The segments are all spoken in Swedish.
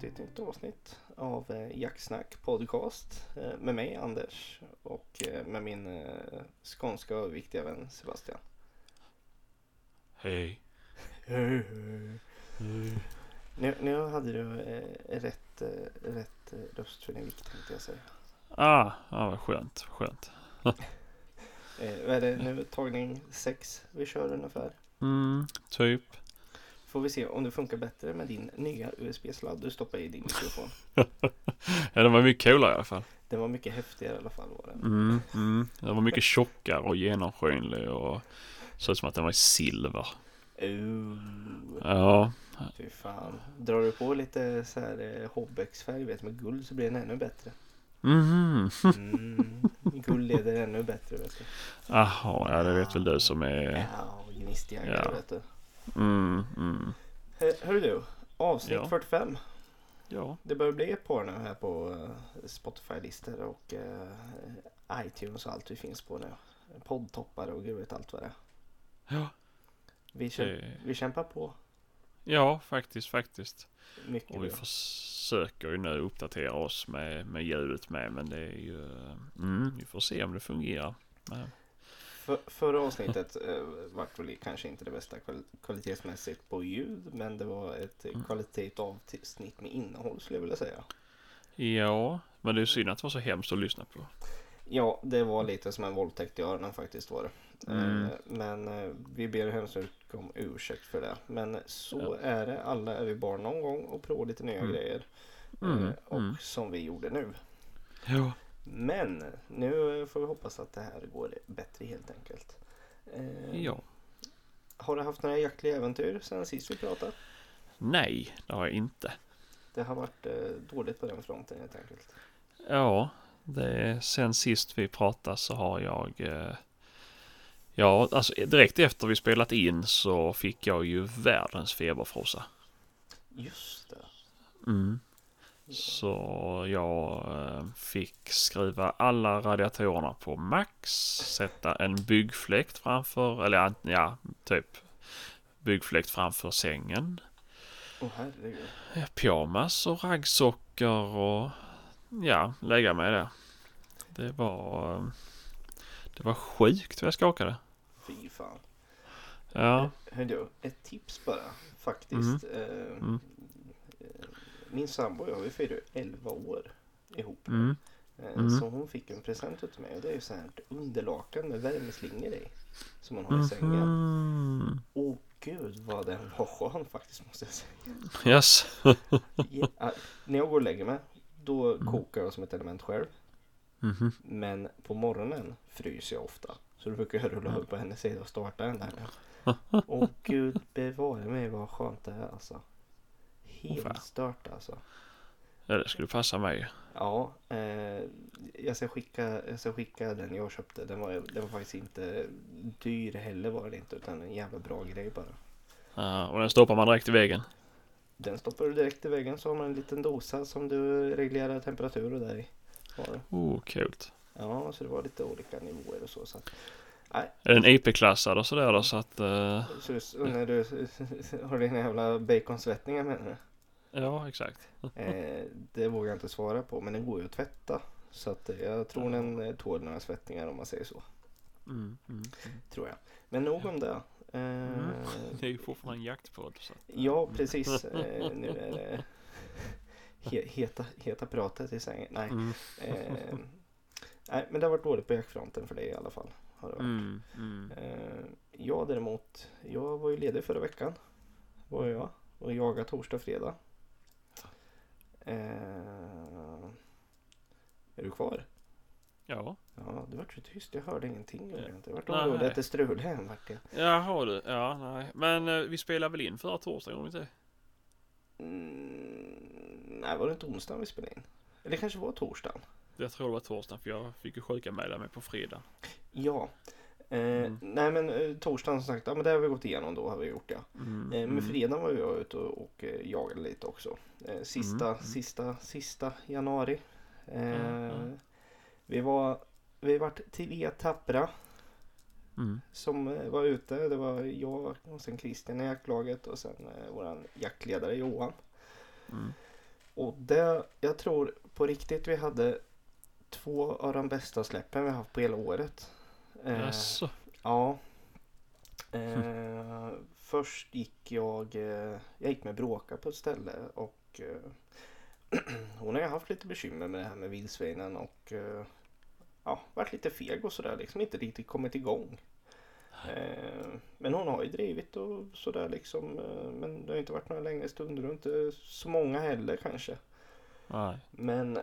till ett nytt avsnitt av eh, Jacksnack podcast eh, med mig Anders och eh, med min skånska och viktiga vän Sebastian. Hej. Nu, nu hade du eh, rätt, eh, rätt eh, röst för din vikt tänkte jag säga. Ah, ja, vad skönt, skönt. Eh, vad är det nu? Tagning 6 vi kör ungefär. Mm, typ. Får vi se om det funkar bättre med din nya USB-sladd du stoppar i din mikrofon. Ja, den var mycket coolare i alla fall. Den var mycket häftigare i alla fall var den. Mm, mm. Den var mycket tjockare och genomskinlig och såg ut som att den var i silver. Uh, Ja, fy fan. Drar du på lite så här eh, Hobbex-färg vet, med guld så blir den ännu bättre. mhm. Mm, guld leder ännu bättre vet du. Jaha, ja det vet väl du som är... Ja, och gnistjägare Ja. vet du. Mm, mm. Hör, hör du, avsnitt Ja. 45. Ja, Det börjar bli ett par nu här på eh, Spotify-listor och eh, iTunes och allt vi finns på nu. Poddtoppar och gud vet allt vad det är. ja, Vi, käm- det... vi kämpar på ja faktiskt, faktiskt. mycket. Och vi bra. försöker ju nu uppdatera oss med, med ljudet med men det är ju... Mm, vi får se om det fungerar. Men, För, förra avsnittet eh, vart väl kanske inte det bästa kval- kvalitetsmässigt på ljud men det var ett Mm. kvalitativt avsnitt med innehåll skulle jag vilja säga. Ja, men det är synd att det var så hemskt att lyssna på. Ja, det var lite som en våldtäkt i öronen faktiskt var det. Mm. Eh, Men eh, vi ber hemskt mycket om ursäkt för det. Men så Ja. är det. Alla är vi barn någon gång och provar lite nya Mm. grejer. Mm, Eh, Och mm. som vi gjorde nu. Ja. Men nu får vi hoppas att det här går bättre helt enkelt. Eh, Ja. Har du haft några jaktliga äventyr sen sist vi pratade? Nej, det har jag inte. Det har varit eh, dåligt på den fronten helt enkelt. Ja, det, sen sist vi pratade så har jag... Eh, ja, alltså direkt efter vi spelat in så fick jag ju världens feberfrossa. Just det. Mm. Så jag eh, fick skruva alla radiatorerna på max, sätta en byggfläkt framför, eller ja, typ byggfläkt framför sängen. Åh herregud. Ja, pyjamas och raggsockor och ja, lägga mig där. Det var, eh, det var sjukt vad jag skakade. Fy fan. Ja, Hör du, ett tips bara faktiskt. Eh, Mm. Min sambo och jag, vi firar ju 11 år ihop. mm, Eh, Mm. Så hon fick en present utav mig och det är ju så här ett underlakan med värmeslingor i. Som hon har i sängen. mhm. Åh gud vad den var skön faktiskt måste jag säga. Yes. Ja, när jag går och lägger mig då Mm. kokar jag som ett element själv. Mhm. Men på morgonen fryser jag ofta. Så då brukar jag rulla upp på hennes sida och starta den där. Åh gud bevare mig vad skönt det är alltså. Fan. Helt stört alltså. Ja, det skulle passa mig. Ja, eh, jag, ska skicka, jag ska skicka den jag köpte. Den var, den var faktiskt inte dyr heller var den inte. Utan en jävla bra grej bara. Ja, och den stoppar man direkt i väggen. Den stoppar du direkt i väggen så har man en liten dosa som du reglerar temperatur och där i. Oh, coolt. Ja, så det var lite olika nivåer och så. så att, nej, Är den IP-klassad och sådär då så att... så, så när du har dina jävla baconsvettningar menar du? Ja, exakt. Eh, det vågar jag inte svara på men den går ju att tvätta. Så att eh, jag tror den eh, tål några svettningar om man säger så. Mm, mm, mm. Tror jag. Men nog om det. Eh, Det är ju fortfarande en jaktpodd. Så. Ja precis. Eh, nu är det he, heta, heta pratet i sängen. Nej. Mm. Eh, nej men det har varit dåligt på jaktfronten för dig i alla fall. Har det varit. Mm, mm. Jag däremot. Jag var ju ledig förra veckan. Var jag. Och jagade torsdag och fredag. Eh, är du kvar? Ja. Ja, det vart så tyst. Jag hörde ingenting. jag vart orolig att det strulade vart jag. Jaha du. Ja, nej. Men eh, vi spelar väl in förra torsdagen om inte? Mm, nej, var det inte onsdagen vi spelade in? Eller det kanske var torsdagen? Jag tror det var torsdagen för jag fick ju sjukanmäla mig på fredag. Ja. Eh, Mm. Nej men eh, torsdagen som sagt, ja men det har vi gått igenom då har vi gjort ja. Mm, Eh, men mm. fredagen var jag ute och, och jagade lite också. Sista, Mm, sista, sista januari. Ja, ja. Vi var, vi vart tre tappra Mm. som var ute. Det var jag och sen Christian i jaktlaget och sen eh, våran jaktledare Johan. Mm. Och det, jag tror på riktigt vi hade två av de bästa släppen vi haft på hela året. Eh, Jaså? Ja. Eh, först gick jag, eh, jag gick med Bråka på ett ställe och eh, hon har ju haft lite bekymmer med det här med vildsvinen och eh, ja, varit lite feg och sådär liksom inte riktigt kommit igång. Eh, men hon har ju drivit och sådär liksom eh, men det har inte varit några längre stunder och inte så många heller kanske. Nej. Men,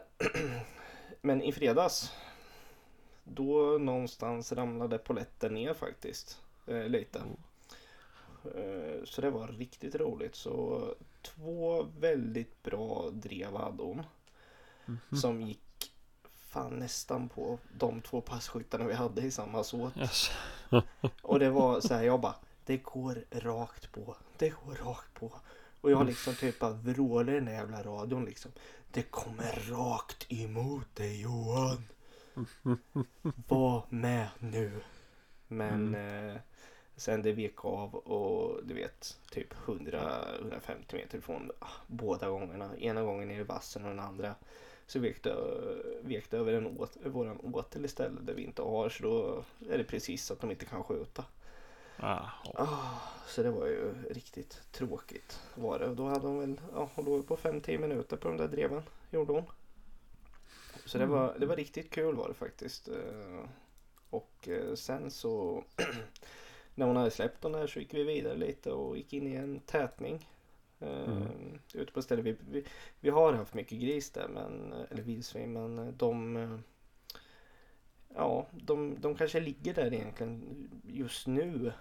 men i fredags då någonstans ramlade poletten ner faktiskt. Eh, lite. Eh, så det var riktigt roligt. Så två väldigt bra drev hade hon. Mhm. Som gick fan nästan på de två passkyttarna vi hade i samma såt. Jaså? Och det var så här, jag bara, det går rakt på, det går rakt på. Och jag liksom typ bara vrålar i den där jävla radion liksom. Det kommer rakt emot dig Johan. Var med nu. Men eh, sen det vek av och du vet typ 100-150 meter ifrån ah, båda gångerna. Ena gången ner i vassen och den andra så vek det, vek det över en åt, våran åtel istället där vi inte har så då är det precis att de inte kan skjuta. Jaha. Ah, så det var ju riktigt tråkigt var det. Då hade hon väl, ja hon låg på 5-10 minuter på de där dreven. Gjorde hon. Så det var, det var riktigt kul var det faktiskt. Eh, Och eh, sen så när hon hade släppt dem där så gick vi vidare lite och gick in i en tätning. Mm. Ute på stället. Vi, vi, vi har haft mycket gris där, men, eller vildsvin, men de eh, Ja, de, de kanske ligger där egentligen just nu.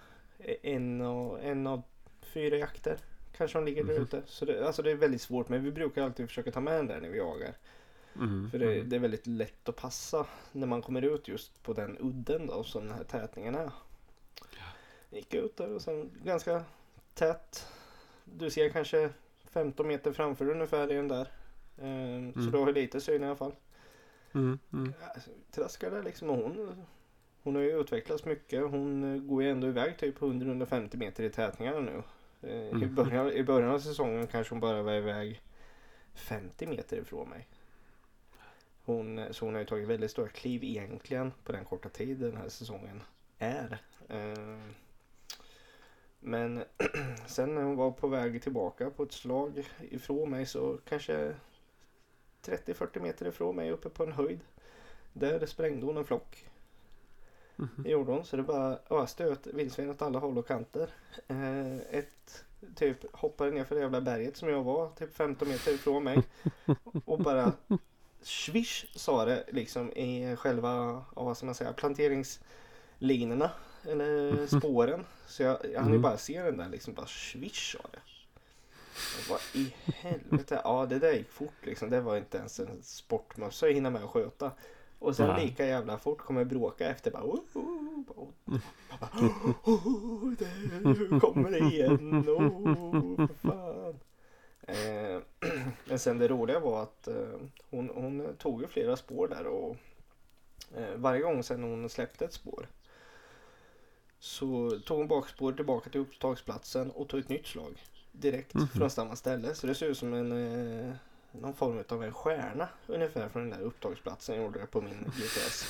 En av, en av fyra jakter kanske de ligger där Mhm. ute. Så det, alltså det är väldigt svårt, men vi brukar alltid försöka ta med den där när vi jagar. Mhm. För det, det är väldigt lätt att passa när man kommer ut just på den udden då som den här tätningen är. Gick ut där och sen ganska tätt. Du ser kanske 15 meter framför dig ungefär i den där. Ehm, Så Mm. du har lite syn i alla fall. Mm. Mm. Alltså, traskar där liksom och hon, hon har ju utvecklats mycket. Hon eh, går ju ändå iväg typ 100-150 meter i tätningarna nu. Eh, I, Mhm. början, I början av säsongen kanske hon bara var iväg 50 meter ifrån mig. Hon, så hon har ju tagit väldigt stora kliv egentligen på den korta tid den här säsongen är. Eh, Men sen när hon var på väg tillbaka på ett slag ifrån mig så kanske 30-40 meter ifrån mig uppe på en höjd. Där sprängde hon en flock. Mhm. Det gjorde hon. Så det bara öste ut vildsvin åt alla håll och kanter. Eh, ett typ hoppade ner för det jävla berget som jag var typ 15 meter ifrån mig. Och bara swish sa det liksom i själva, vad ska man säga, planteringslinorna. Eller spåren. Så jag, jag hann ju Mm. bara se den där liksom bara swish sa det. Vad i helvete. Ja det där gick fort liksom. Det var inte ens en sportmössa att hinna med att sköta. Och sen lika jävla fort kommer bråka efter bara. Oh, oh, oh, jag bara, oh, det kommer det igen. Oh, för fan. Eh, men sen det roliga var att eh, hon, hon tog ju flera spår där och eh, varje gång sen hon släppte ett spår så tog hon bakspår tillbaka till upptagsplatsen och tog ett nytt slag direkt Mhm. från samma ställe. Så det ser ut som en eh, någon form av en stjärna ungefär från den där upptagsplatsen jag gjorde det på min GPS.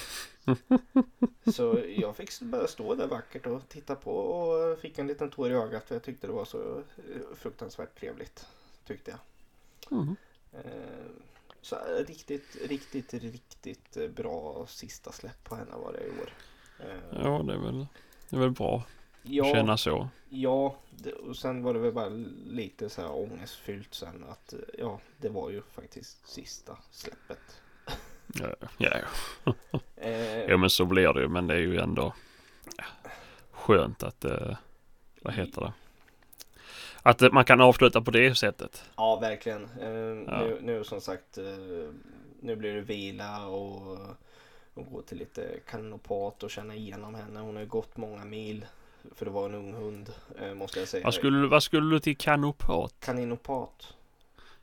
Så jag fick bara stå där vackert och titta på och fick en liten tår i ögat för jag tyckte det var så eh, fruktansvärt trevligt. Tyckte jag. Mhm. Eh, Så riktigt, riktigt, riktigt bra sista släpp på henne var det i år. Eh, Ja, det är väl, det är väl bra att ja, känna så. ja det, och sen var det väl bara lite så här ångestfyllt sen att eh, ja, det var ju faktiskt sista släppet. Ja, ja. Ja, men så blir det ju. Men det är ju ändå ja, skönt att, eh, vad heter det? Att man kan avsluta på det sättet. Ja, verkligen. Eh, Ja. Nu, nu som sagt, eh, nu blir det vila och, och gå till lite kanopat och känna igenom henne. Hon har ju gått många mil för att vara en ung hund, eh, måste jag säga. Vad skulle, vad skulle du till kanopat? Kaninopat.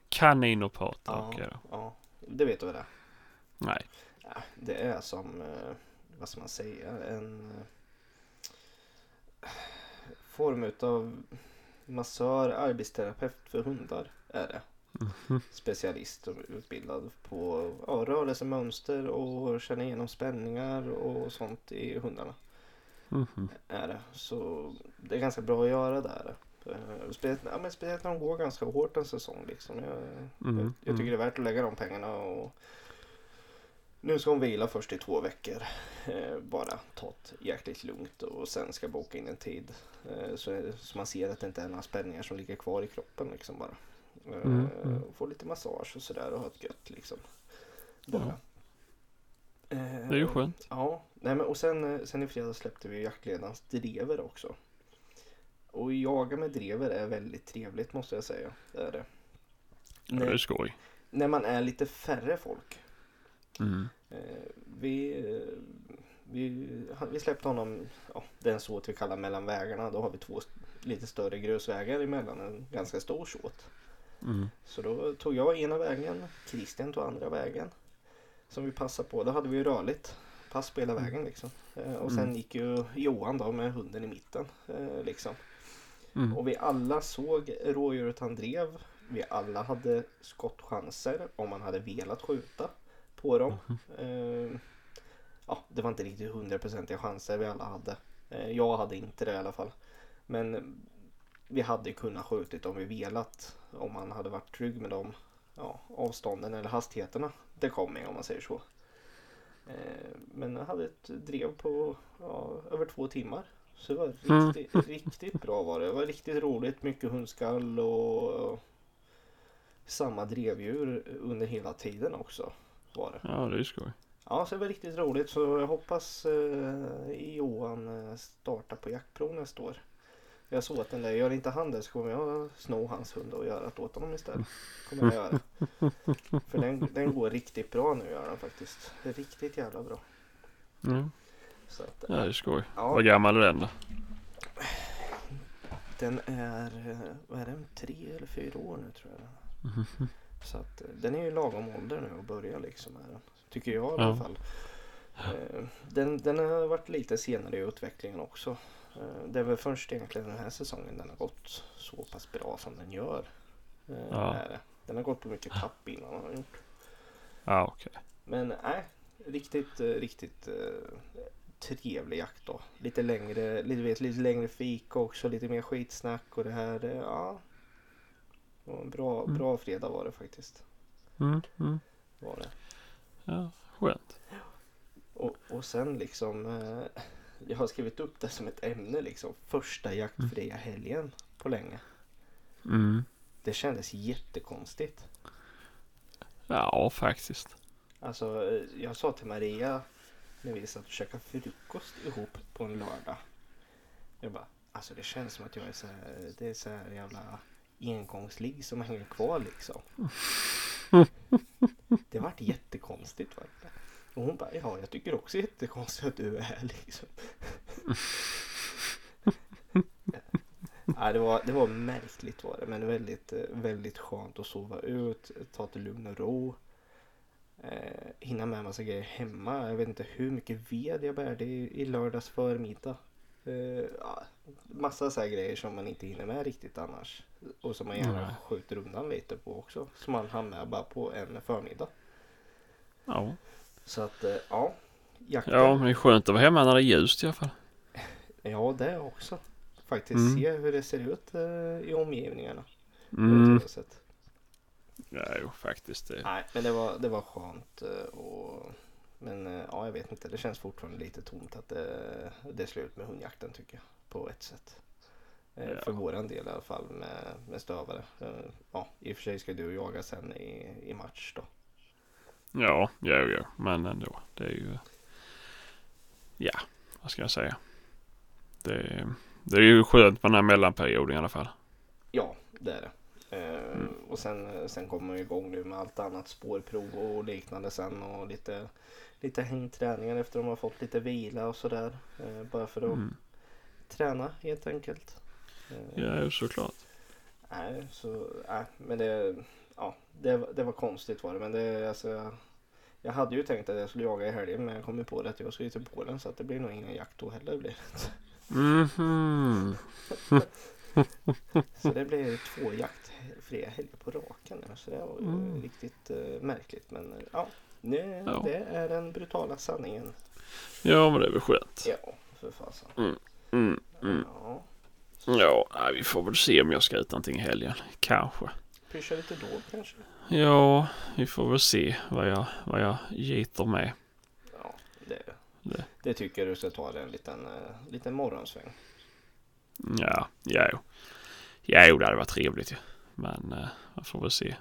Kaninopat? Ja, Okej då. ja, det vet du vad det. Nej. Ja, det är som, eh, vad ska man säga, en form utav massör, arbetsterapeut för hundar är det. Mhm. specialist och utbildad på ja, rörelsemönster och känna igenom spänningar och sånt i hundarna. Mhm. Är det. Så det är ganska bra att göra där. Eh, Speciellt, ja, men speciellt när de går ganska hårt en säsong. Liksom. Jag, Mm, jag, jag tycker mm. det är värt att lägga de pengarna. Och nu ska hon vila först i två veckor. Eh, bara ta det jäkligt lugnt och sen ska boka in en tid. Eh, så, så man ser att det inte är några spänningar som ligger kvar i kroppen. Liksom bara. Eh, Mm, mm. Få lite massage och sådär och ha ett gött liksom. Bara. Eh, Det är ju skönt. Ja, nej men och sen, sen i fredags släppte vi jaktledarens drever också. Och jaga med drever är väldigt trevligt måste jag säga. Det är det. Ja, det är När, skoj. när man är lite färre folk. Mm. Eh, vi, eh, vi, vi släppte honom, ja, den såt vi kallar mellan vägarna. Då har vi två lite större grusvägar emellan en ganska stor såt. Mm. Så då tog jag ena vägen, Christian tog andra vägen. Som vi passade på. Då hade vi ju rörligt pass på hela vägen liksom. Eh, och sen Mm. gick ju Johan då med hunden i mitten. Liksom. Mm. Och vi alla såg rådjuret han drev. Vi alla hade skottchanser om man hade velat skjuta på dem. Eh, ja, det var inte riktigt hundraprocentiga chanser vi alla hade. Eh, jag hade inte det i alla fall. Men vi hade kunnat skjutit om vi velat. Om man hade varit trygg med de ja, avstånden eller hastigheterna det kom med om man säger så. Eh, men jag hade ett drev på ja, över två timmar. Så det var Mm. riktigt, riktigt bra var det. Det var riktigt roligt. Mycket hundskall och samma drevdjur under hela tiden också. Var det. Ja, det är skoj. Ja, så det var riktigt roligt. Så jag hoppas eh, Johan eh, startar på jaktprov nästa år. Jag såg att den där, gör inte han det så kommer jag sno hans hund och göra det åt honom istället. Kommer jag göra. För den, den går riktigt bra nu gör den faktiskt. Riktigt jävla bra. Mm. Så att, Ja, det är skoj. ja, Vad gammal är den då? den är, eh, vad är den, tre eller fyra år nu tror jag. Mhm. Så att eh, den är ju lagom ålder nu att börja liksom. Den. Tycker jag i Ja. alla fall. Eh, Den, den har varit lite senare i utvecklingen också. Eh, Det är väl först egentligen den här säsongen den har gått så pass bra som den gör. Ja. Den har gått på mycket tapp innan. Har den gjort. Ja, okej. Men nej, riktigt, riktigt trevlig jakt då. Lite längre, lite, vet, lite längre fika också, lite mer skitsnack och det här. Ja, var en bra, Mm. bra fredag var det faktiskt. Mm. Mm. Var det. Ja, skönt. Och, och sen liksom, eh, jag har skrivit upp det som ett ämne liksom. Första jaktfria helgen på länge. Mm. Det kändes jättekonstigt. Ja, faktiskt. Alltså, jag sa till Maria när vi satt och käkade frukost ihop på en lördag. Jag bara, alltså det känns som att jag är så här, det är så här jävla engångsligg som hänger kvar liksom. Det vart jättekonstigt det. Och hon bara, ja jag tycker också jättekonstigt att du är här liksom. Ja, det, var, det var märkligt var det men väldigt, väldigt skönt att sova ut, ta till lugn och ro. Eh, hinna med massa grejer hemma. Jag vet inte hur mycket ved jag bärde i, i lördags förmiddag. Eh, ja, massa så grejer som man inte hinner med riktigt annars. Och som man gärna Nej. skjuter undan lite på också. Som man hann med bara på en förmiddag. Ja. Så att eh, ja, jakten. ja, men det är skönt att vara hemma när det är ljust i alla fall. Ja, det också. Faktiskt Mm. se hur det ser ut eh, i omgivningarna. Mm. sätt. Ja, jo, faktiskt. Det. Nej, men det var, det var skönt. eh, Och, men eh, ja, jag vet inte. Det känns fortfarande lite tomt att det, det är slut med hundjakten tycker jag. På ett sätt. Eh, Ja. För våran del i alla fall med, med stövare. Eh, Ja, i och för sig ska du jaga sen i, i match då. Ja, jo, jo, men ändå. Det är ju... Ja, vad ska jag säga? Det, det är ju skönt med den här mellanperioden i alla fall. Ja, det är det. Eh, Mm. Och sen, sen kommer man igång nu med allt annat spårprov och liknande sen och lite, lite hängträningar efter att de har fått lite vila och sådär. Bara för att Mm. Träna helt enkelt. Eh, Ja, såklart. Nej, så, nej, men det, ja, det, var- det var konstigt var det. Men det, alltså, jag, hade ju tänkt att jag skulle jaga i helgen men jag kom ju på det att jag skulle till Polen så att det blir nog ingen jakt då heller. Blir det. Mhm. så det blev två jaktfria helger på raken. nu, Så det var ju Mm. riktigt eh, märkligt. Men ja, det, Ja. det är den brutala sanningen. Ja, men det är väl skönt. Ja, för fasen. Mm, mm. Ja. Ja, nej, vi får väl se om jag ska ut någonting i helgen. Kanske. Pyscha lite då kanske. Ja, vi får väl se vad jag, vad jag gitter med. Ja, det, Det. det. tycker jag du ska ta dig en liten, uh, liten morgonsväng. Ja, ja, jo. Ja, jo, det hade varit trevligt ju. Men eh, jag får väl se.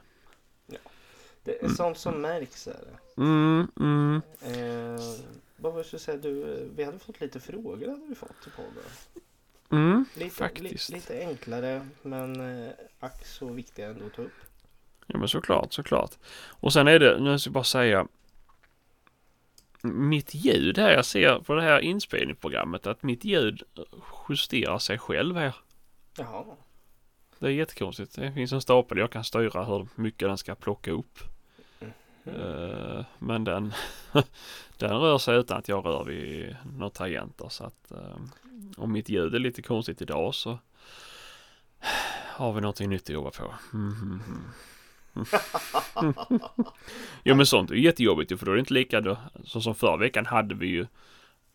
Det är Mm. sånt som märks. Är det. Mm, mm. Eh, vad var jag säga? Du, eh, vi hade fått lite frågor hade vi fått till podden. Mm, Lite, faktiskt. Li, lite enklare men eh, ack så viktiga ändå att ta upp. Ja men såklart, såklart. Och sen är det, nu ska jag bara säga. Mitt ljud här, jag ser på det här inspelningsprogrammet att mitt ljud justerar sig själv här. Jaha. Det är jättekonstigt. Det finns en stapel jag kan styra hur mycket den ska plocka upp. Mm. Men den, den rör sig utan att jag rör vid några tangenter. Så att eh, om mitt ljud är lite konstigt idag så har vi någonting nytt att jobba på. Mm. mm, mm. jo men sånt är jättejobbigt ju, för då är det inte lika då, så som förra veckan hade vi ju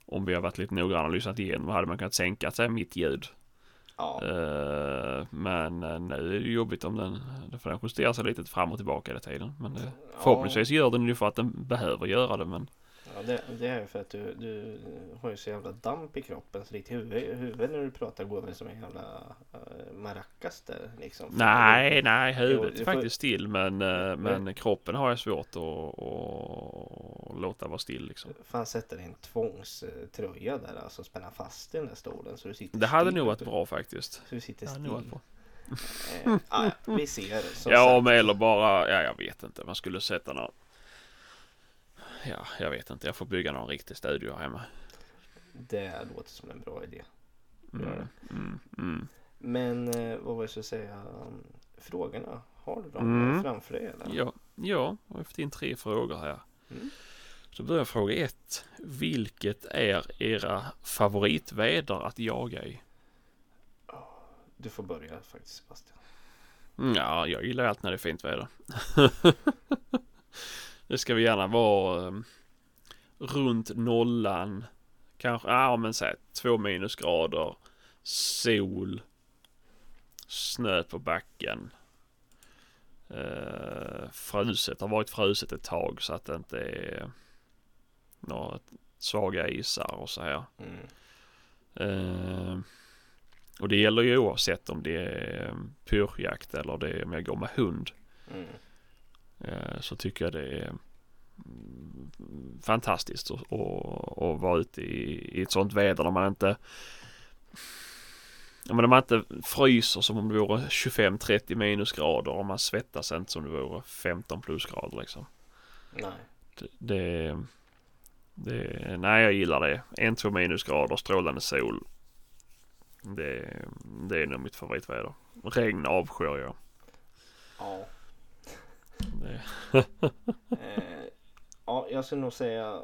om vi har varit lite noggranna och lyssnat igenom hade man kunnat sänka sig mitt ljud. Ja. Eh, men eh, nu är det jobbigt om den, för den justerar sig lite fram och tillbaka hela tiden. Men det, förhoppningsvis gör den ju för att den behöver göra det men Ja, det, det är för att du, du har ju så jävla damp i kroppen så ditt huvud, huvud när du pratar går väl som en jävla uh, maracas där liksom. nej, nej, Jo, huvudet det är får- faktiskt still men, eh, men kroppen har jag svårt att, att låta vara still liksom. Fan sätter en tvångströja där alltså spänna fast i den där stolen så du sitter Det hade nog varit bra faktiskt. Så du sitter still. varit bra. Eh, ah, ja, vi ser som Ja, men eller bara, ja jag vet inte, man skulle sätta någon Ja, jag vet inte. Jag får bygga någon riktig studio här hemma. Det låter som en bra idé. Mm, mm, mm. Men eh, vad var jag skulle säga? Frågorna, har du dem Mm. framför dig eller? Ja, ja, jag har fått in tre frågor här. Mm. Så börjar fråga ett. Vilket är era favoritväder att jaga i? Du får börja faktiskt Sebastian. Mm, Ja, jag gillar allt när det är fint väder. det ska vi gärna vara um, runt nollan. Kanske, ja men säg två minusgrader. Sol. Snö på backen. Uh, fruset, har varit fruset ett tag så att det inte är några svaga isar och så här. Mm. Eh, och det gäller ju oavsett om det är pyrjakt eller det är om jag går med hund. Mm. Eh, så tycker jag det är mm, fantastiskt att, vara ute i, i ett sånt väder när man inte Ja, men när man inte fryser som om det vore 25-30 minusgrader och man svettas inte som det vore 15 plusgrader liksom. Nej. Det, det, nej jag gillar det. En, två minusgrader, strålande sol. Det, det är nog mitt favoritväder. Regn avskyr jag. Ja. Eh, ja, jag skulle nog säga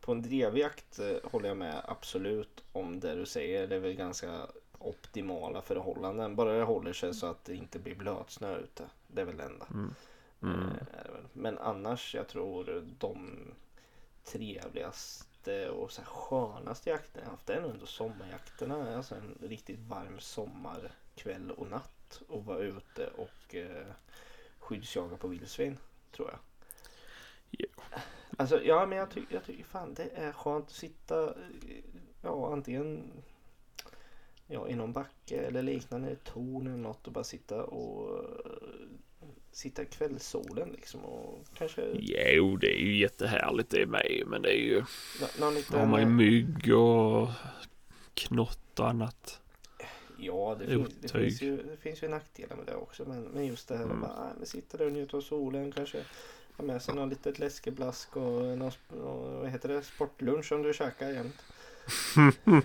på en drevjakt eh, håller jag med absolut om det du säger. Det är väl ganska optimala förhållanden. Bara det håller sig så att det inte blir blötsnö ute. Det är väl det enda. mm, mm, Eh. Men annars jag tror de trevligaste och så här skönaste jakterna jag haft är nog ändå sommarjakterna. Alltså en riktigt varm sommarkväll och natt och vara ute och eh, skyddsjaga på vildsvin tror jag. Ja. Alltså ja men jag tycker jag tycker fan det är skönt att sitta ja antingen ja, i någon backe eller liknande, ett torn eller något och bara sitta och sitta i kvällssolen liksom och kanske jo det är ju jättehärligt det med men det är ju nå- någon liten... har man ju mygg och knott och annat. Ja, det, finns, det, finns ju, det finns ju nackdelar med det också. Men, men just det här Mm. att bara, äh, sitta där och njuta av solen kanske. Ha med sig något litet läskeblask och någon, vad heter det, sportlunch om du käkar jämt.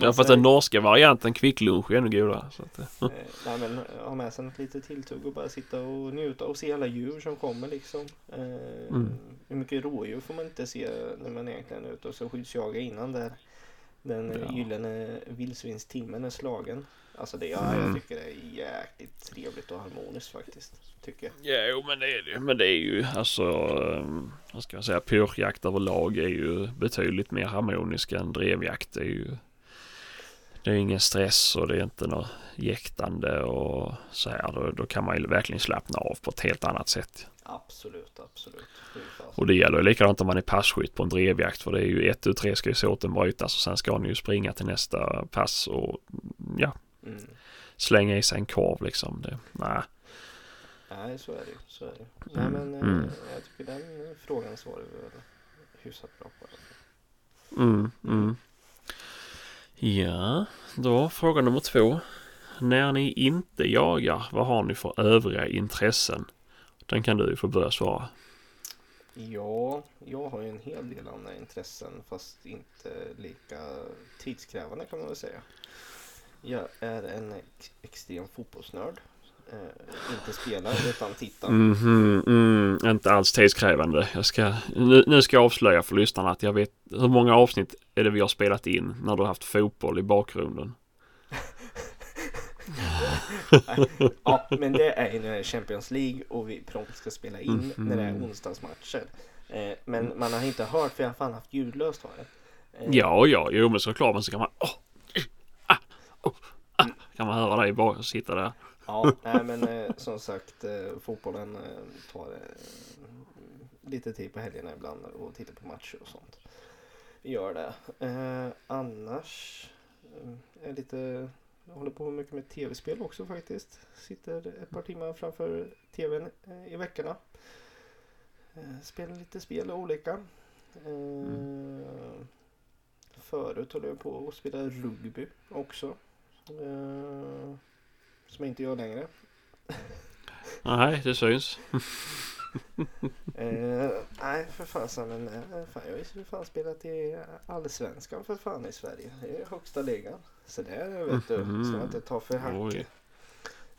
Ja fast den norska varianten kvicklunch är ännu godare. Så att, Eh, nej men ha med sig något litet tilltugg och bara sitta och njuta och se alla djur som kommer liksom. Eh, Mm. Hur mycket rådjur får man inte se när man egentligen är ute och så skyddsjaga innan där. Den ja. gyllene vildsvinstimmen är slagen. Alltså det, ja, Mm. jag tycker det är jäkligt trevligt och harmoniskt faktiskt. Tycker jag. Jo men det är det Men det är ju alltså um, Vad ska jag säga Pyrschjakt överlag är ju betydligt mer harmonisk än drevjakt. Det är ju Det är ingen stress och det är inte något jäktande och så här. Då, då kan man ju verkligen slappna av på ett helt annat sätt. Absolut, absolut. Och det gäller ju likadant om man är passkytt på en drevjakt. För det är ju ett ut tre ska ju såten brytas och sen ska ni ju springa till nästa pass och ja, Mm. slänga i sig en korv liksom. Det, nej. Nej, så är det ju. Så är det. Nej, Mm, men mm. eh, jag tycker den frågan svarar vi väl hyfsat bra på. Mm, mm. Ja, då fråga nummer två. När ni inte jagar, vad har ni för övriga intressen? Den kan du ju få börja svara. Ja, jag har ju en hel del andra intressen fast inte lika tidskrävande kan man väl säga. Jag är en ex- extrem fotbollsnörd. Eh, inte spelar utan tittar. Mhm, mm, inte alls tidskrävande. Jag ska, nu, nu ska jag avslöja för lyssnarna att jag vet hur många avsnitt är det vi har spelat in när du har haft fotboll i bakgrunden. Ja, men det är ju när det är Champions League och vi prompt ska spela in Mhm. när det är onsdagsmatcher. Eh, men man har inte hört för jag har fan haft ljudlöst har jag. Eh, Ja, ja, jo men såklart. Men så kan man... åh, ah, oh, ah, kan man höra dig bara sitta där. Ja, nej men eh, som sagt eh, fotbollen eh, tar eh, lite tid på helgerna ibland och tittar på matcher och sånt. Gör det. Annars är lite, jag håller på mycket med tv-spel också faktiskt. Sitter ett par timmar framför tvn eh, i veckorna. Eh, spelar lite spel och olika. Mm. Förut höll jag på att spela rugby också. Som jag inte gör längre. Nej, det syns. Eh, nej för fasen men eh, fan, jag har ju fan spelat i Allsvenskan för fan i Sverige. Det är högsta ligan. Så det vet du, Mhm. ska man inte ta för hack.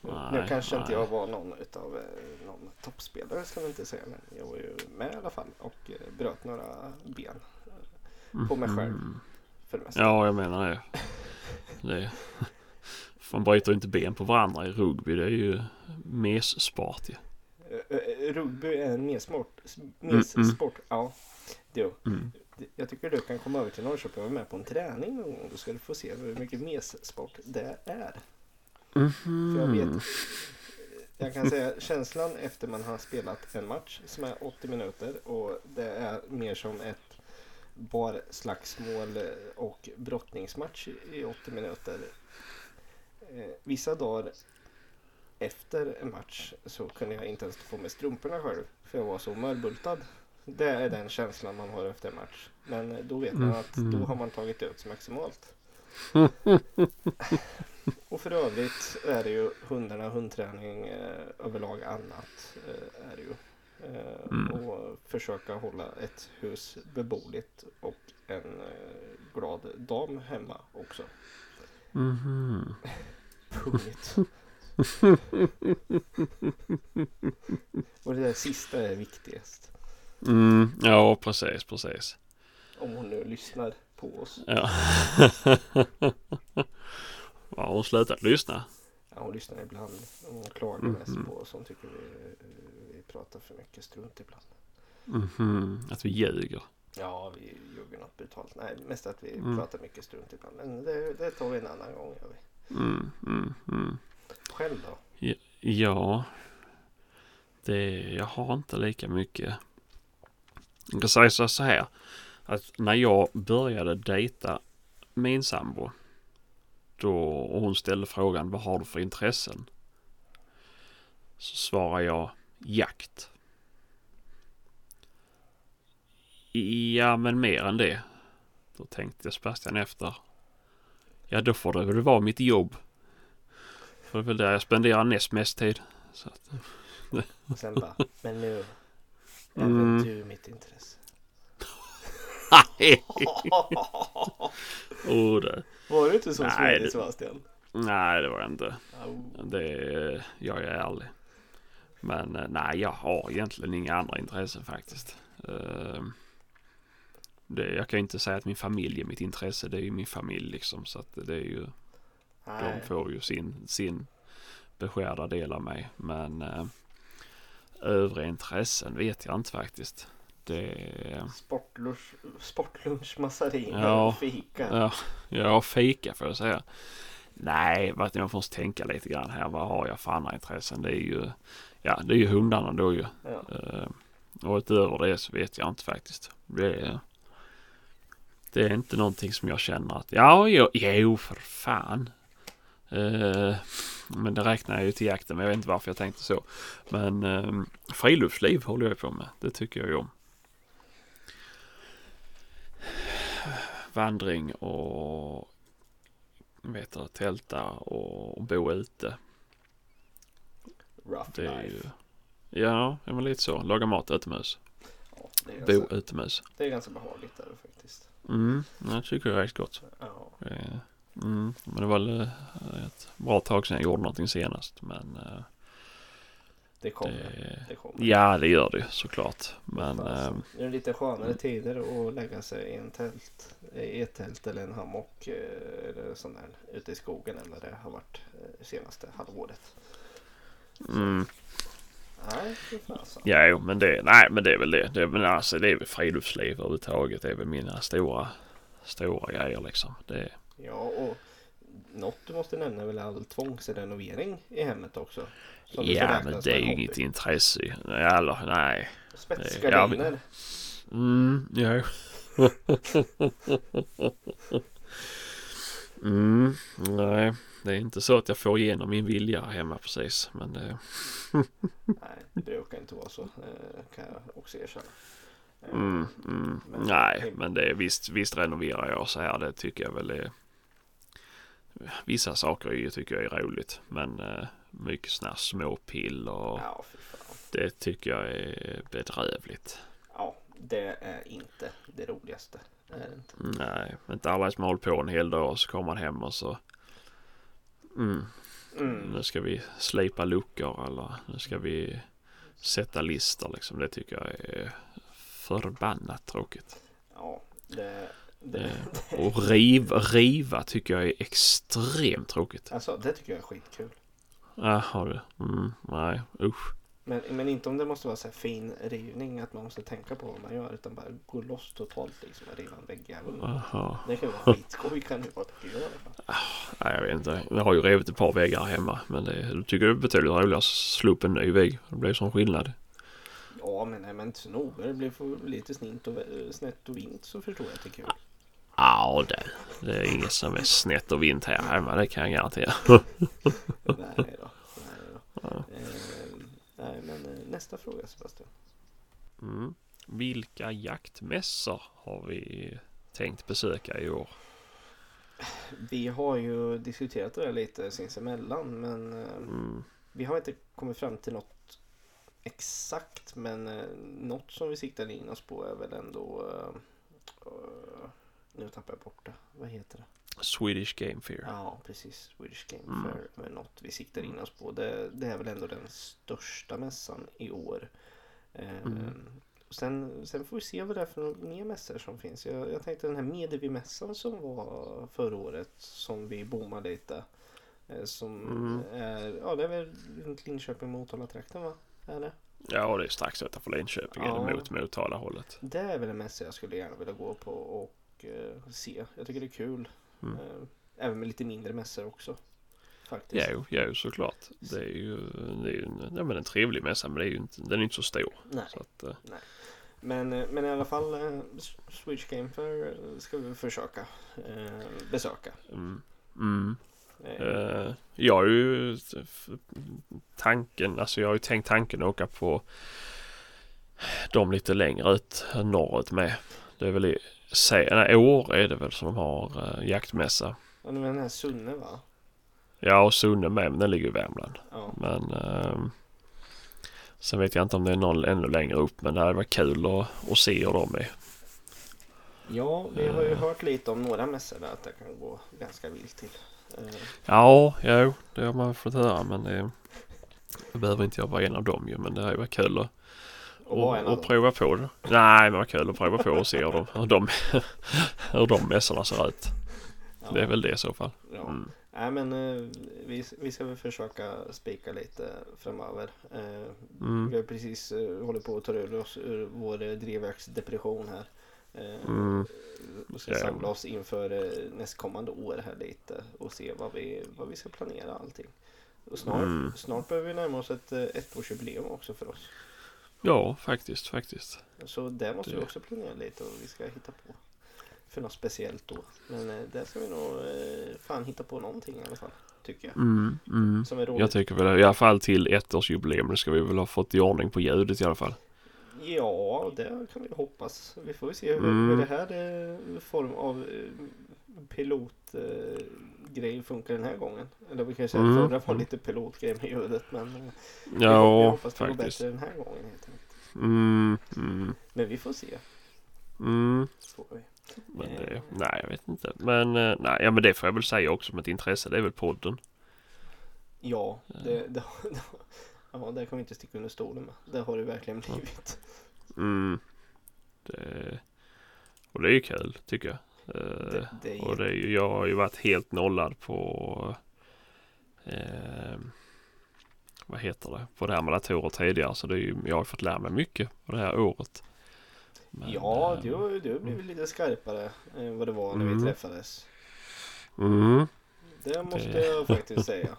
Nu Nej, kanske inte nej. jag var någon utav eh, någon toppspelare ska man inte säga. Men jag var ju med i alla fall och eh, bröt några ben på mig själv. Mhm. för det mesta. Ja, jag menar det. det. Man bryter inte ben på varandra i rugby. Det är ju messport ju. Eh, eh, Rugby är en messport. Mm, Messport, ja. Du, Mm. jag tycker du kan komma över till Norrköping och vara med på en träning någon gång. Då ska du få se hur mycket messport det är. För jag vet, Mhm. jag kan säga känslan efter man har spelat en match som är 80 minuter och det är mer som ett barslagsmål och brottningsmatch i 80 minuter. Eh, Vissa dagar efter en match så kunde jag inte ens få med strumporna själv för jag var så mörbultad. Det är den känslan man har efter en match. Men då vet man att då har man tagit ut maximalt. Och för övrigt är det ju hundarna, hundträning eh, överlag annat. Eh, är det ju. Eh, Mm. Och försöka hålla ett hus beboeligt och en eh, glad dam hemma också. Mhm. Punkt. Och det där sista är viktigast. Mm, ja, precis, precis. Om hon nu lyssnar på oss. Ja. Har hon slutat lyssna? Ja, hon lyssnar ibland. Hon klagar mest Mhm. på oss. Hon tycker vi, vi pratar för mycket strunt ibland. Mhm, Att vi ljuger. Ja, vi ljuger något brutalt. Nej, mest att vi Mm. pratar mycket strunt ibland. Men det, det tar vi en annan gång. Gör vi. Mm, mm, mm. Själv då? Ja, det, jag har inte lika mycket. Jag kan säga så här. Att när jag började dejta min sambo. Då och hon ställde frågan vad har du för intressen? Så svarar jag jakt. Ja men mer än det. Då tänkte Sebastian efter. Ja då får det väl vara mitt jobb. För det är väl där jag spenderar näst mest tid. Så att, sen bara, men nu är Mm. du mitt intresse. oh, det. Var du inte så Nej, smidig det- Sebastian? Nej det var jag inte. Au. Det jag är ärlig. Men eh, nej jag har egentligen inga andra intressen faktiskt. Eh, det, jag kan ju inte säga att min familj är mitt intresse. Det är ju min familj liksom. Så att det är ju, Nej. de får ju sin, sin beskärda del av mig. Men eh, övriga intressen vet jag inte faktiskt. Det, Sportlunch, sportlunch massariner Ja. och fika. ja, ja, fika får jag säga. Nej, vad- jag måste tänka lite grann här. Vad har jag för andra intressen? Det är ju, ja, det är ju hundarna då ju. Ja. Eh, och utöver det så vet jag inte faktiskt. Det är, det är inte någonting som jag känner att ja, jo, jo för fan. Eh, men det räknar jag ju till jakten. Men jag vet inte varför jag tänkte så. Men eh, friluftsliv håller jag på med. Det tycker jag ju om. Vandring och vet du, tälta och bo ute. Rough Det är ju... Ja, men lite så. Laga mat utomhus. Ja, Bo utomhus. det är ganska behagligt där faktiskt. Mm, jag tycker det är rätt gott. Ja. Eh, Mm, men det var eh, ett bra tag sedan jag gjorde någonting senast. Men eh, Det kommer. det, Det kommer. ja, det gör det ju såklart. Men Fasen. eh, Nu är det lite skönare tider att lägga sig i en tält. I ett tält eller en hammock. Eller sån där ute i skogen än vad det har varit senaste halvåret. mm, Nej, fasen. ja, jo, men det, nej, men det är väl det. Det men alltså, det är väl friluftsliv överhuvudtaget. Det är väl mina stora, stora grejer liksom. Det, Ja, och något du måste nämna är väl all tvångsrenovering i hemmet också. Ja, men det är ju inget intresse. ju. Eller nej. Spetsgardiner. Mm, ja. mm, nej, det är inte så att jag får igenom min vilja hemma precis. Men det, Nej, det brukar inte vara så. eh, Kan jag också erkänna. Eh, mm, mm, Men- nej, men det är visst, visst renoverar jag så här. Det tycker jag väl är. Vissa saker tycker jag är roligt. Men eh, mycket sådana här små pill och Ja, det tycker jag är bedrövligt. Ja, det är inte det roligaste. Det är det inte. Nej, inte alla som hållit på en hel dag och så kommer man hem och så. Mm, Mm. Nu ska vi slipa luckor eller nu ska vi sätta lister liksom. Det tycker jag är förbannat tråkigt. Ja, det, Och riva, riva tycker jag är extremt tråkigt. Alltså, det tycker jag är skitkul. Jaha du. Mm, nej usch. Men, men inte om det måste vara så här fin rivning att man måste tänka på vad man gör utan bara gå loss totalt liksom och riva en väggjävel. Det kan ju vara skitskoj kan det vara tycker jag i alla fall. Nej jag vet inte. Jag har ju rivit ett par väggar hemma. Men det jag tycker det är betydligt roligare att slå upp en ny vägg. Det blir sån skillnad. Ja men nej men inte så noga. Det blir för lite snint och, snett och vint så förstår jag att det är kul. Ja det, det är inget som är snett och vint här hemma. Det kan jag garantera. nej då. Nej, då. Ja. Eh, nej men eh, nästa fråga Sebastian. Mm. Vilka jaktmässor har vi tänkt besöka i år? Vi har ju diskuterat det lite sinsemellan men eh, Mm. vi har inte kommit fram till något exakt men något som vi siktar in oss på är väl ändå nu tappar jag bort det. Vad heter det? Swedish Game Fair. Ja precis. Swedish Game Mm. Fair är något vi siktar in oss på. Det, det är väl ändå den största mässan i år. Eh, Mm. och sen, sen får vi se vad det är för mer mässor som finns. Jag, jag tänkte den här Medevi-mässan som var förra året som vi bommade lite. Eh, som Mm. är, ja det är väl runt Linköping Motala-trakten va? Är det? Ja, det är strax utanför Linköping. Ja. Eller mot Motala hållet. Det är väl en mässa jag skulle gärna vilja gå på och eh, se. Jag tycker det är kul. Mm. Eh, även med lite mindre mässor också. Faktiskt. Jo, jo, såklart. Det är ju, det är ju en, ja, men en trevlig mässa men det är ju inte, den är inte så stor. Nej. Så att, eh, Men, eh, men i alla fall Switch Game Fair ska vi försöka eh, besöka. mm, mm. Eh, jag har ju tanken, alltså jag har ju tänkt tanken att åka på de lite längre ut norrut med. Det är väl i, se, nej, år är det väl som de har eh, jaktmässa. ja, men den här Sunne va? Ja, och Sunne med, men den ligger i Värmland. Ja. Men ehm, sen vet jag inte om det är någon ännu längre upp. Men det hade varit kul att, att se hur de är. ja, vi har ju Eh. hört lite om några mässor där att det kan gå ganska vilt till. Eh, Ja, jo, det har man fått höra. Men det, det behöver inte jag vara en av dem ju. Men det hade varit kul att, Och och, och prova på det. Nej, men vad kul att prova på och se hur de, hur de, hur de mässorna ser ut. Ja, Det är väl det i så fall. Ja. Mm. Nej men eh, vi, vi ska väl försöka spika lite framöver. Eh, Mm. Vi har precis eh, hållit på att ta ur oss ur vår drivverksdepression här. Mm. Och ska samla oss inför nästkommande år här lite och se vad vi, vad vi ska planera allting. Och snart, Mm. snart börjar vi närma oss ett ettårsjubileum också för oss. Ja, faktiskt, faktiskt. Så där måste vi Det- också planera lite och vi ska hitta på för något speciellt då. Men eh, där ska vi nog eh, fan hitta på någonting i alla fall. Tycker jag. Mm, mm. Som är roligt. Jag tycker väl i alla fall till ettårsjubileum. Ska vi väl ha fått i ordning på ljudet i alla fall. Ja, det kan vi hoppas. Vi får se hur, Mm. hur det här eh, form av eh, eh, grej funkar den här gången. Eller vi kan säga Mm. att förra var lite pilotgrej med ljudet. Men eh, Ja, hoppas det går bättre den här gången helt enkelt. Mm, mm, Men vi får se. mm. Får vi. Men det, nej, jag vet inte. Men eh, nej, ja, men det får jag väl säga också som ett intresse. Det är väl podden. Ja, det, det, ja, där kan vi inte sticka under stolen med. Det har det verkligen blivit. Mm. Det, och det är ju kul tycker jag. Eh, Det, det är Och det ju, jag har ju varit helt nollad på eh, vad heter det? På det här med datorer tidigare. Så det är ju, jag har fått lära mig mycket på det här året. Men, Ja, eh, du, har- har blivit lite skarpare än vad det var när Mm. vi träffades. Mm. Det måste Det- jag faktiskt säga.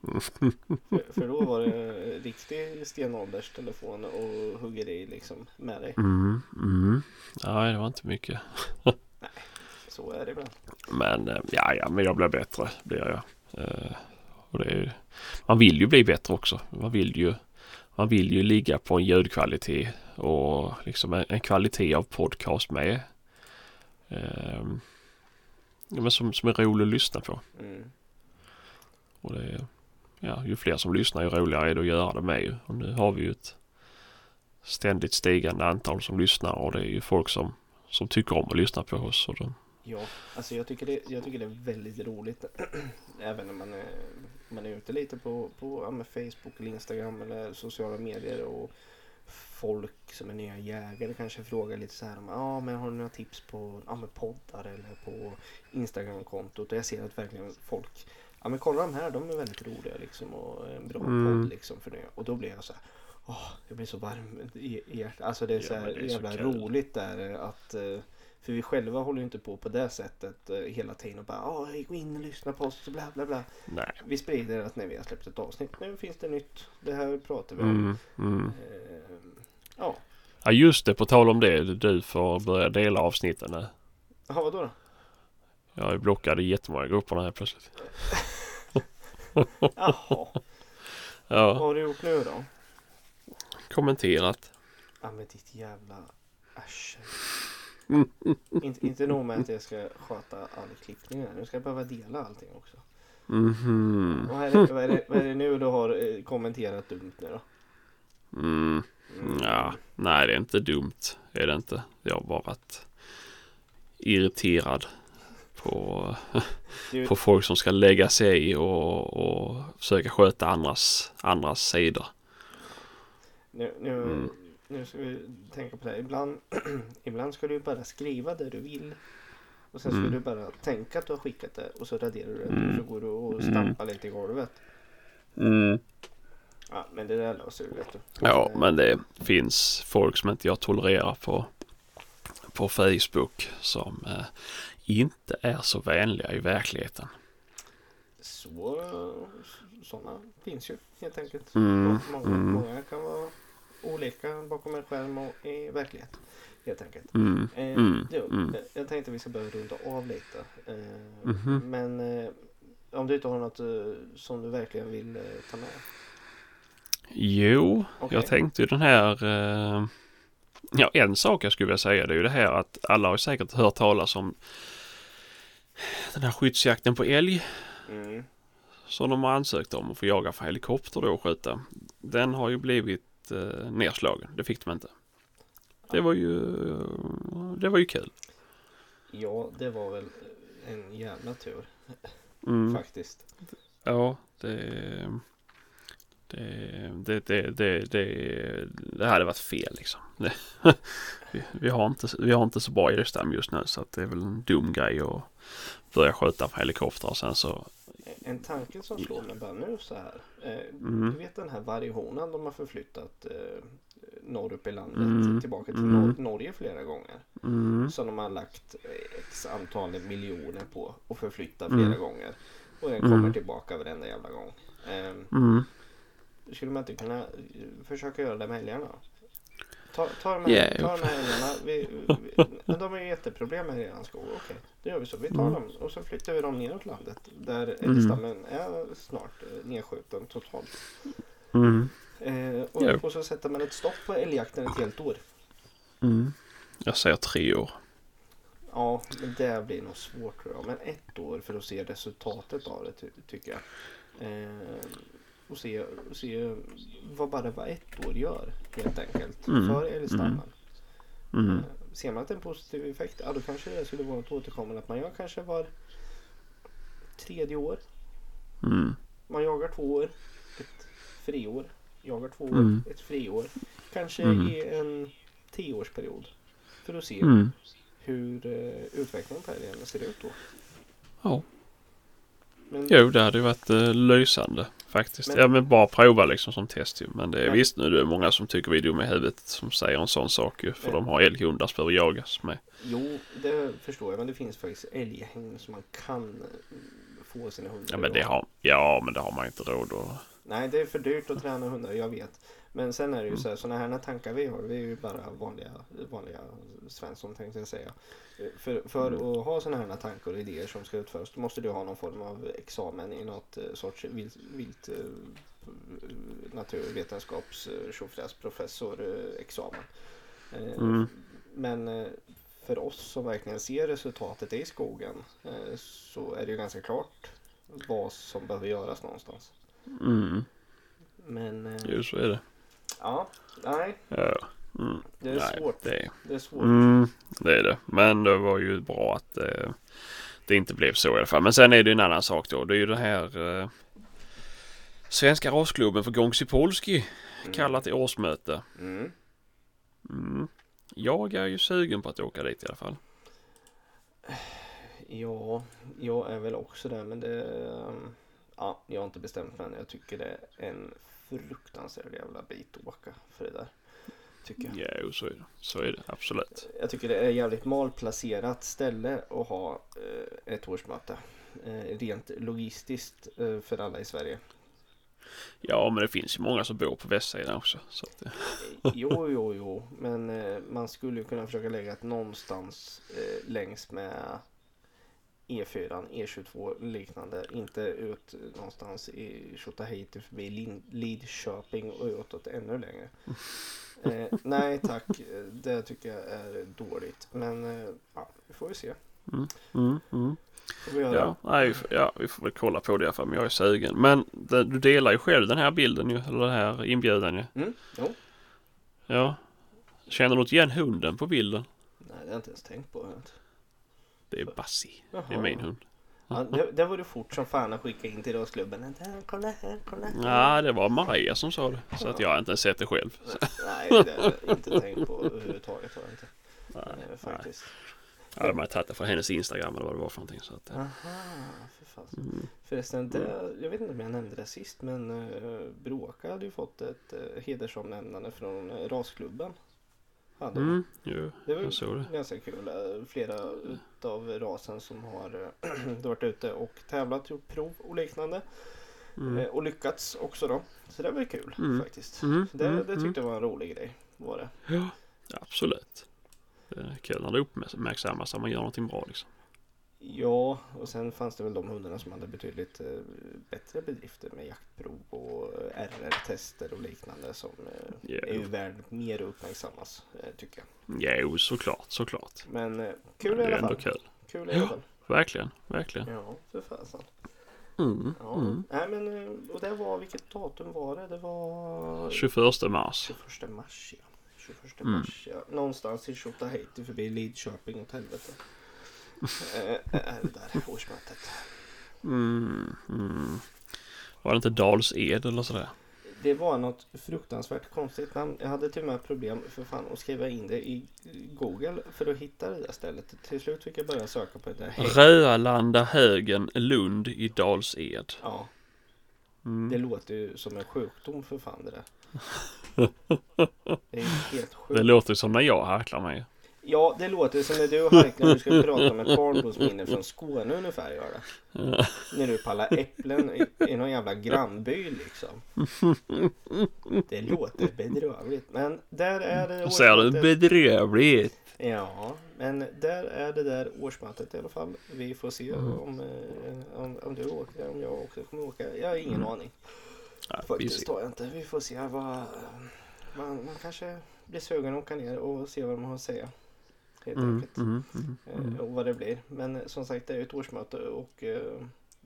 För, för då var det riktig stenålderstelefon och huggeri liksom med dig. Mm. Mm. Nej, det var inte mycket. Så är det ibland. Men eh, ja, ja, men jag blir bättre blir jag. Eh, och det är, man vill ju bli bättre också. Man vill ju, man vill ju ligga på en ljudkvalitet och liksom en, en kvalitet av podcast med. Eh, ja, men som, som är rolig att lyssna på. Mm. Och det är, ja, ju fler som lyssnar ju roligare är det att göra det med ju. Och nu har vi ju ett ständigt stigande antal som lyssnar och det är ju folk som, som tycker om att lyssna på oss. Och de, Ja, alltså jag tycker det, jag tycker det är väldigt roligt. Även när man är, man är ute lite på, på ja, Facebook eller Instagram eller sociala medier och folk som är nya jägare kanske frågar lite så här om ja men har du några tips på ja, med poddar eller på Instagram-kontot och jag ser att verkligen folk ja men kolla de här de är väldigt roliga liksom och en bra Mm. podd liksom för det och då blir jag så här åh jag blir så varm i hjärtat alltså det är Ja, så men det är så jävla kul. roligt där att eh, för vi själva håller ju inte på på det sättet eh, hela tiden och bara ja gå in och lyssna på oss bla bla bla nej. vi sprider att när vi har släppt ett avsnitt nu finns det nytt det här pratar vi om Mm, mm. Eh, ja Ja just det, på tal om det. Du får börja dela avsnitten nu. Jaha, vadå då? Jag är blockad i jättemånga grupper här plötsligt. Jaha, vad Ja, har du gjort nu då? Kommenterat. Ja men ditt jävla arsel. Mm. inte, inte nog med att jag ska sköta all klippning här. Nu ska jag behöva dela allting också. Mhm. Och här är, vad, är det, vad är det nu du har eh, kommenterat dumt nu då? Mm. Mm. Ja, nej det är inte dumt. Det är det inte. Jag har bara varit irriterad på, Du, på folk som ska lägga sig och, och försöka sköta andras, andras sidor. Nu, nu, Mm. nu ska vi tänka på det. Ibland, ibland ska du bara skriva det du vill. Och sen ska Mm. du bara tänka att du har skickat det och så raderar du det. Mm. Så går du och Mm. stampar lite i golvet. Mm. Ja men det där löser du vet du. Ja, men det finns folk som inte jag tolererar på, på Facebook som eh, inte är så vänliga i verkligheten. Så, sådana finns ju helt enkelt. Mm, Många, mm. många kan vara olika bakom en skärm och i verklighet. Helt enkelt. Mm, Eh, mm, du, mm. Jag tänkte vi ska börja runda av lite. Eh, Mhm. Men eh, om du inte har något eh, som du verkligen vill eh, ta med? Jo, Okej. jag tänkte ju den här... Eh, ja, en sak jag skulle vilja säga det är ju det här att alla har säkert hört talas om den här skyddsjakten på älg Mm. som de har ansökt om att få jaga för helikopter då och skjuta. Den har ju blivit eh, nedslagen. Det fick de inte. Det var ju, det var ju kul. Ja, det var väl en jävla tur Mm. faktiskt. Ja, det, Det, det, det, det, det, det hade varit fel liksom. Det, vi, vi, har inte, vi har inte så bra älgstam just nu så att det är väl en dum grej att börja skjuta på helikoptrar sen så. En tanke som slår mig bara nu så här. Eh, Mm. Du vet den här varghonan de har förflyttat eh, norr upp i landet Mm. tillbaka till Mm. Nor- Norge flera gånger. Mm, Som de har lagt eh, x antal miljoner på och förflytta flera Mm. gånger. Och den Mm. kommer tillbaka varenda jävla gång. Eh, mm. skulle man inte kunna eh, försöka göra det med älgarna? Ta, ta de här, Yeah. ta de här älgarna. Vi, vi, men de är ju jätteproblem med redan skog. Okej, då gör vi så. Vi tar Mm. dem och så flyttar vi dem neråt landet. Där Mm. älgstammen är snart eh, nedskjuten totalt. Mm, Eh, och, Jo. och så sätter man ett stopp på älgjakten ett helt år. mm. Jag säger tre år. Ja, men det blir nog svårt tror jag. Men ett år för att se resultatet av det ty tycker jag. Eh, och se, se vad bara vad ett år gör helt enkelt. Mm, För älgstammen. Mm, Eh, ser man att det är en positiv effekt, ja då kanske det skulle vara ett återkommande att man gör kanske var tredje år. mm, Man jagar två år, ett friår. Jagar två år, Mm. ett friår. Kanske Mm. i en tioårsperiod. För att se mm. hur eh, utvecklingen på älgen ser ut då. Ja. Men, Jo, det hade ju varit uh, lysande faktiskt. Men- ja, men bara prova liksom som test ju. Men det är Men- visst nu det är många som tycker vi är dumma i huvudet som säger en sån sak ju. För Men- de har älghundar som behöver jagas med. Jo, det förstår jag. Men det finns faktiskt älghägn som man kan eh, få sina hundar Ja men det har, ja, men det har man inte råd att. Nej, det är för dyrt att träna hundar, jag vet. Men sen är det ju Mm. så här, sådana här tankar vi har, vi är ju bara vanliga, vanliga Svensson tänkte jag säga. För, för Mm. att ha sådana här tankar och idéer som ska utföras, då måste du ha någon form av examen i något eh, sorts vilt, vilt eh, naturvetenskaps eh, tjofräs professor eh, Mm. Men för oss som verkligen ser resultatet i skogen så är det ju ganska klart vad som behöver göras någonstans. Mm, Men jo så är det. Ja, nej, Ja. Mm. det är Nej, svårt. Det är, Det är svårt. mm, det är det. Men det var ju bra att eh, det inte blev så i alla fall. Men sen är det en annan sak då. Det är ju det här eh, Svenska rasklubben för Gongsi Polski kallar till årsmöte. Mm. Mm. Jag är ju sugen på att åka dit i alla fall. Ja, jag är väl också där men det... Ja, jag har inte bestämt mig än. Jag tycker det är en fruktansvärd jävla bit att åka för det där. Tycker jag. Ja, så är det. Så är det absolut. Jag tycker det är jävligt malplacerat ställe att ha eh, ett årsmöte. Eh, rent logistiskt eh, för alla i Sverige. Ja, men det finns ju många som bor på västsidan också. Så att, Jo, jo, jo, men man skulle ju kunna försöka lägga det någonstans längs med E4, E22 liknande. Inte ut någonstans i Tjotahejti förbi Lin- Lidköping och utåt ännu längre. Eh, nej tack, det tycker jag är dåligt. Men eh, ja, vi får vi se. mm, mm. Får vi. Ja, nej, ja, vi får väl kolla på det i alla fall. Men jag är sugen. Men det, du delar ju själv den här bilden ju. Eller den här inbjudan ju. Mm, jo. Ja. Känner du inte igen hunden på bilden? Nej, det har jag inte ens tänkt på. Det är Bassi. Det är min hund. Ja, det, det var du fort som fan att skicka in till rasklubben. Kolla här, kolla här. Ja, det var Maria som sa det. Så att jag har inte ens sett det själv. Nej, det har jag inte tänkt på överhuvudtaget. Har jag inte. nej, Eh, nej. faktiskt. Ja, de hade tagit det från hennes Instagram eller vad det var för någonting. Så att, eh, Aha, för fasen. mm. Förresten, det, jag vet inte om jag nämnde det sist, men uh, Bråka hade ju fått ett uh, hedersomnämnande från uh, rasklubben. Hade de. Mm, jo, Det var jag såg det. ganska kul. Eh, Utav rasen som har uh, varit ute och tävlat, gjort prov och liknande. Mm. Eh, och lyckats också då. Så det var kul Mm. faktiskt. Mm, Det, mm, det tyckte jag var en rolig grej. Var det. Ja, absolut. Det är kul när det uppmärksammas att man gör någonting bra liksom. Ja, och sen fanns det väl de hundarna som hade betydligt eh, bättre bedrifter med jaktprov och eh, RR-tester och liknande som Ja. är ju värd mer uppmärksammas eh, tycker jag. Jo, såklart, såklart. Men kul det i alla fall. kul. Kul i alla Ja. fall. Verkligen, verkligen. Ja, för fasen. Mm, Ja. mm. Nej, men, och det var, vilket datum var det? Det var 21 mars. 21 mars. Ja. 21 Mm. mars ja. Någonstans i Tjotahejti förbi Lidköping åt helvete. Eh, är det där årsmötet. Mm, mm. Var det inte Dals Ed eller sådär? det var något fruktansvärt konstigt namn. Jag hade till och med problem för fan att skriva in det i Google för att hitta det där stället. Till slut fick jag börja söka på det där. Röalanda högen Lund i Dals-Ed. Ja, Mm. det låter ju som en sjukdom för fan det där. Det är helt sjukt. Det låter som när jag harklar mig. Ja, det låter som när du när du ska prata om ett barndomsminne från Skåne ungefär gör det. Ja. När du pallar äpplen i, i någon jävla grannby liksom. Det låter bedrövligt. Men där är det Ser du bedrövligt? Ja, men där är det där årsmötet i alla fall. Vi får se Mm. om, eh, om, om du åker, om jag också kommer åka. Jag har ingen Mm. aning. Ja, Faktiskt har jag inte. Vi får se vad... Man, man kanske blir sugen att åka ner och se vad de har att säga. Helt Mm, enkelt. mm, mm, Eh, mm. Och vad det blir. Men eh, som sagt det är ju ett årsmöte och eh,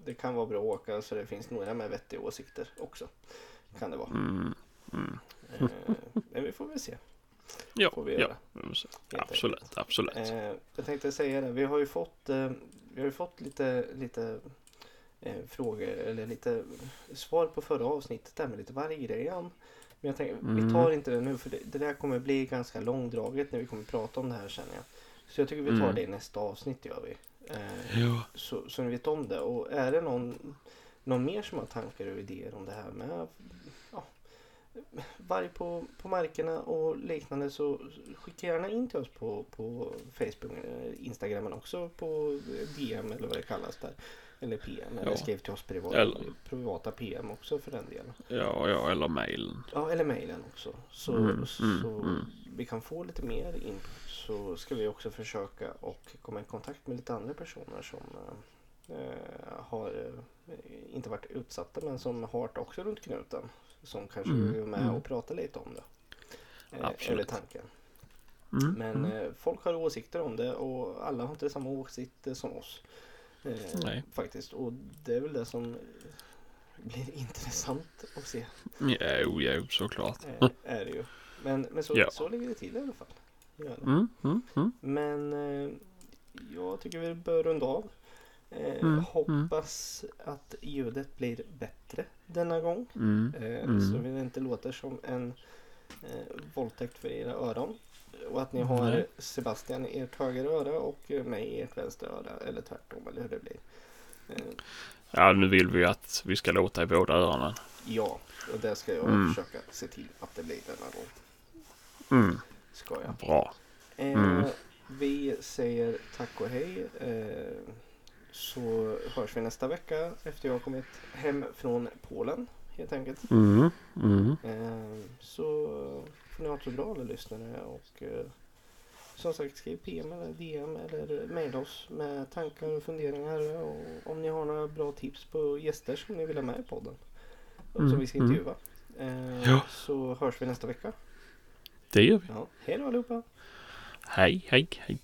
det kan vara bra att åka så det finns några med vettiga åsikter också. Kan det vara. Mm, mm. Eh, Men vi får väl se. Ja, Får vi ja. göra. Absolut, absolut. absolut. Eh, jag tänkte säga det. Vi har ju fått, eh, vi har ju fått lite, lite eh, frågor eller lite svar på förra avsnittet där med lite varggrejen. Men jag tänker vi Mm. tar inte det nu för det, det där kommer bli ganska långdraget när vi kommer prata om det här känner jag. Så jag tycker vi tar Mm. det i nästa avsnitt gör vi. Eh, Ja. så, så ni vet om det. Och är det någon, någon mer som har tankar och idéer om det här med ja, varg på, på markerna och liknande så skicka gärna in till oss på, på Facebook, eh, Instagramen också på DM eller vad det kallas där. Eller PM eller Ja. skriv till oss privat, Eller- privata PM också för den delen. Ja, ja, eller mejlen. Ja, eller mejlen också. Så, Mm, mm, så mm. vi kan få lite mer input så ska vi också försöka och komma i kontakt med lite andra personer som eh, har eh, inte varit utsatta men som har också runt knuten. Som kanske Mm, vill vara med mm. och prata lite om det. Eh, Absolut. Eller tanken. Mm, Men mm. eh, folk har åsikter om det och alla har inte samma åsikter som oss. Eh, Nej. Faktiskt. Och det är väl det som blir intressant att se. Jo, jo, såklart. Eh, är det ju. Men, men så, Ja. så ligger det till i alla fall. Mm, mm, mm. Men eh, jag tycker vi bör runda av. Eh, Mm, hoppas att ljudet blir bättre denna gång. Mm. Eh, Mm. Så vi inte låter som en eh, våldtäkt för era öron. Och att ni har Nej. Sebastian i ert högra öra och eh, mig i ert vänstra öra. Eller tvärtom eller hur det blir. Eh, Ja, nu vill vi att vi ska låta i båda öronen. ja, och det ska jag Mm. försöka se till att det blir denna gång. Mm. Ska jag. Bra. Eh, Mm. Vi säger tack och hej. Eh, så hörs vi nästa vecka efter jag har kommit hem från Polen helt enkelt. Mm. Mm. Eh, så får ni ha det så bra alla lyssnare och eh, som sagt skriv PM eller DM eller mejla oss med tankar och funderingar och om ni har några bra tips på gäster som ni vill ha med i podden. Och som Mm, vi ska mm. intervjua. Eh, Ja. Så hörs vi nästa vecka. Det gör vi. Ja, hej då allihopa! Hej, hej, hej.